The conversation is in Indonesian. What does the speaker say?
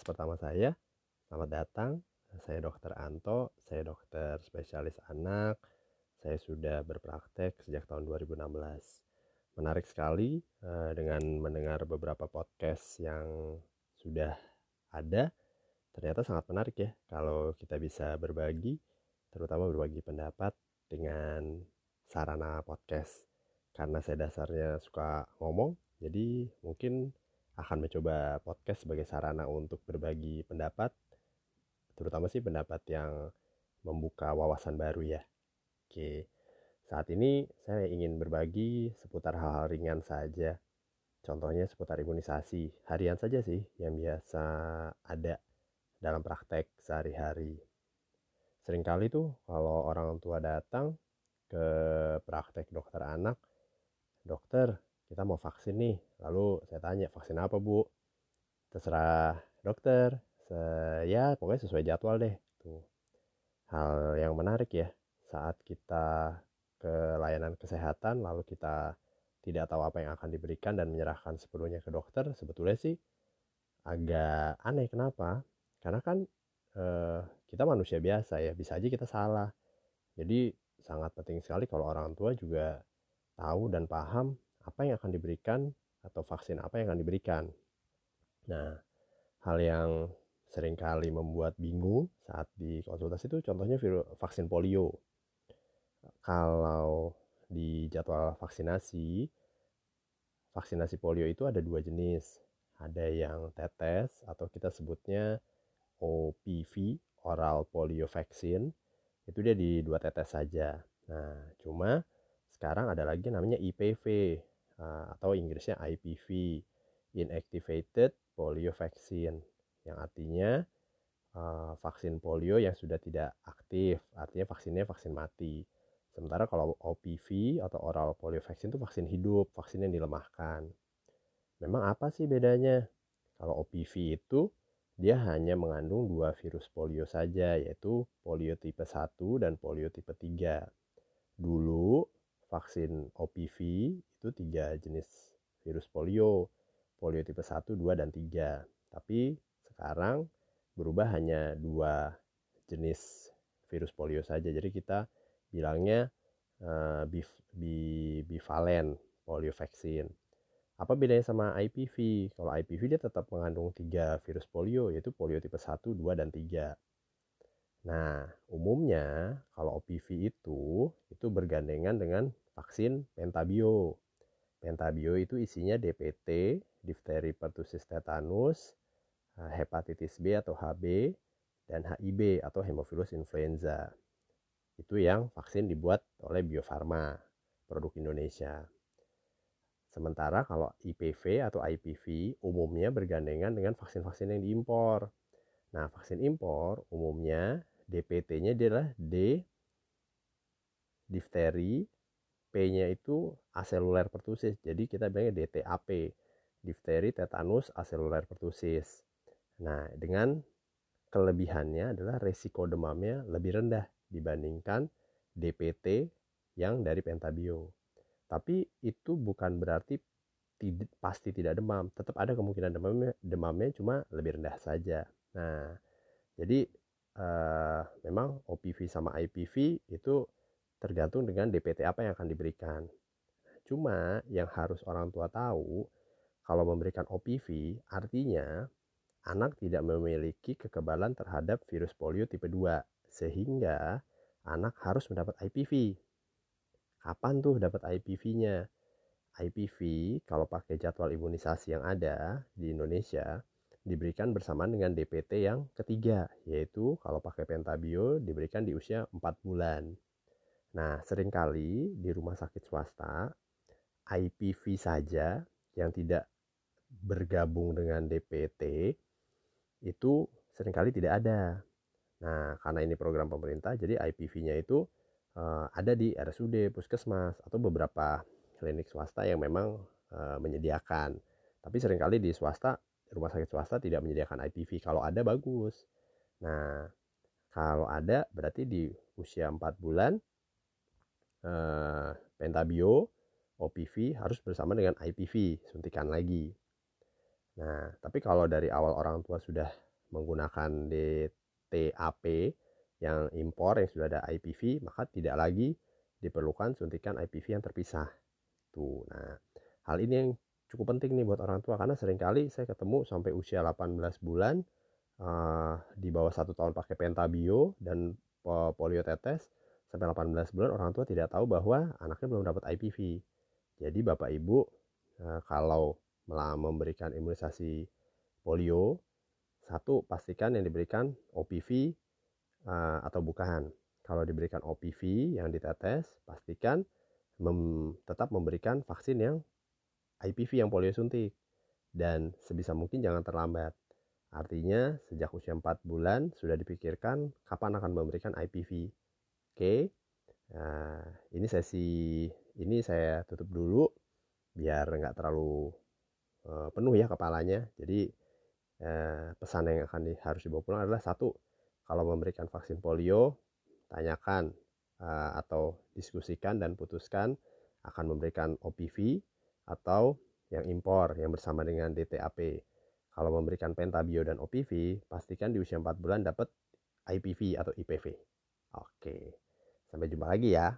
podcast pertama saya. Selamat datang. Saya Dokter Anto, saya dokter spesialis anak. Saya sudah berpraktek sejak tahun 2016. Menarik sekali uh, dengan mendengar beberapa podcast yang sudah ada. Ternyata sangat menarik ya kalau kita bisa berbagi, terutama berbagi pendapat dengan sarana podcast. Karena saya dasarnya suka ngomong, jadi mungkin akan mencoba podcast sebagai sarana untuk berbagi pendapat, terutama sih pendapat yang membuka wawasan baru ya. Oke, saat ini saya ingin berbagi seputar hal-hal ringan saja. Contohnya seputar imunisasi, harian saja sih yang biasa ada dalam praktek sehari-hari. Seringkali tuh kalau orang tua datang ke praktek dokter anak, dokter kita mau vaksin nih. Lalu saya tanya vaksin apa bu? Terserah dokter. Saya pokoknya sesuai jadwal deh tuh. Hal yang menarik ya saat kita ke layanan kesehatan lalu kita tidak tahu apa yang akan diberikan dan menyerahkan sepenuhnya ke dokter sebetulnya sih agak aneh. Kenapa? Karena kan eh, kita manusia biasa ya bisa aja kita salah. Jadi sangat penting sekali kalau orang tua juga tahu dan paham apa yang akan diberikan atau vaksin apa yang akan diberikan. Nah, hal yang sering kali membuat bingung saat di konsultasi itu contohnya vaksin polio. Kalau di jadwal vaksinasi, vaksinasi polio itu ada dua jenis. Ada yang tetes atau kita sebutnya OPV, oral polio vaccine. Itu dia di dua tetes saja. Nah, cuma sekarang ada lagi namanya IPV, uh, atau Inggrisnya IPV inactivated polio vaccine yang artinya uh, vaksin polio yang sudah tidak aktif artinya vaksinnya vaksin mati. Sementara kalau OPV atau oral polio vaccine itu vaksin hidup vaksin yang dilemahkan. Memang apa sih bedanya? Kalau OPV itu dia hanya mengandung dua virus polio saja yaitu polio tipe 1 dan polio tipe 3 dulu vaksin OPV itu tiga jenis virus polio, polio tipe 1, 2, dan 3. Tapi sekarang berubah hanya dua jenis virus polio saja. Jadi kita bilangnya uh, polio vaksin. Apa bedanya sama IPV? Kalau IPV dia tetap mengandung tiga virus polio yaitu polio tipe 1, 2, dan 3. Nah, umumnya kalau OPV itu itu bergandengan dengan vaksin pentabio. Pentabio itu isinya DPT, difteri pertussis tetanus, eh, hepatitis B atau HB, dan HIB atau hemophilus influenza. Itu yang vaksin dibuat oleh Bio Farma, produk Indonesia. Sementara kalau IPV atau IPV umumnya bergandengan dengan vaksin-vaksin yang diimpor. Nah, vaksin impor umumnya DPT-nya adalah D difteri, P-nya itu aseluler pertusis. Jadi kita bilangnya DTAP, difteri, tetanus, aseluler pertusis. Nah, dengan kelebihannya adalah resiko demamnya lebih rendah dibandingkan DPT yang dari pentabio. Tapi itu bukan berarti tidak, pasti tidak demam, tetap ada kemungkinan demamnya, demamnya cuma lebih rendah saja. Nah, jadi uh, memang OPV sama IPV itu tergantung dengan DPT apa yang akan diberikan. Cuma yang harus orang tua tahu, kalau memberikan OPV artinya anak tidak memiliki kekebalan terhadap virus polio tipe 2 sehingga anak harus mendapat IPV. Kapan tuh dapat IPV-nya? IPV kalau pakai jadwal imunisasi yang ada di Indonesia diberikan bersamaan dengan DPT yang ketiga, yaitu kalau pakai pentabio diberikan di usia 4 bulan. Nah, sering kali di rumah sakit swasta, IPV saja yang tidak bergabung dengan DPT itu sering kali tidak ada. Nah, karena ini program pemerintah, jadi IPV-nya itu uh, ada di RSUD, puskesmas, atau beberapa klinik swasta yang memang uh, menyediakan. Tapi sering kali di swasta rumah sakit swasta tidak menyediakan IPV. Kalau ada bagus. Nah, kalau ada berarti di usia 4 bulan eh, pentabio OPV harus bersama dengan IPV suntikan lagi. Nah, tapi kalau dari awal orang tua sudah menggunakan DTAP yang impor yang sudah ada IPV, maka tidak lagi diperlukan suntikan IPV yang terpisah. Tuh, nah hal ini yang cukup penting nih buat orang tua karena sering kali saya ketemu sampai usia 18 bulan uh, di bawah satu tahun pakai pentabio dan polio tetes sampai 18 bulan orang tua tidak tahu bahwa anaknya belum dapat IPV. Jadi bapak ibu uh, kalau memberikan imunisasi polio satu pastikan yang diberikan OPV uh, eh, atau bukan. Kalau diberikan OPV yang ditetes, pastikan mem tetap memberikan vaksin yang IPV yang polio suntik dan sebisa mungkin jangan terlambat. Artinya sejak usia 4 bulan sudah dipikirkan kapan akan memberikan IPV. Oke, nah, ini sesi ini saya tutup dulu biar nggak terlalu uh, penuh ya kepalanya. Jadi uh, pesan yang akan di, harus dibawa pulang adalah satu, kalau memberikan vaksin polio tanyakan uh, atau diskusikan dan putuskan akan memberikan OPV atau yang impor yang bersama dengan DTAP. Kalau memberikan pentabio dan OPV, pastikan di usia 4 bulan dapat IPV atau IPV. Oke, sampai jumpa lagi ya.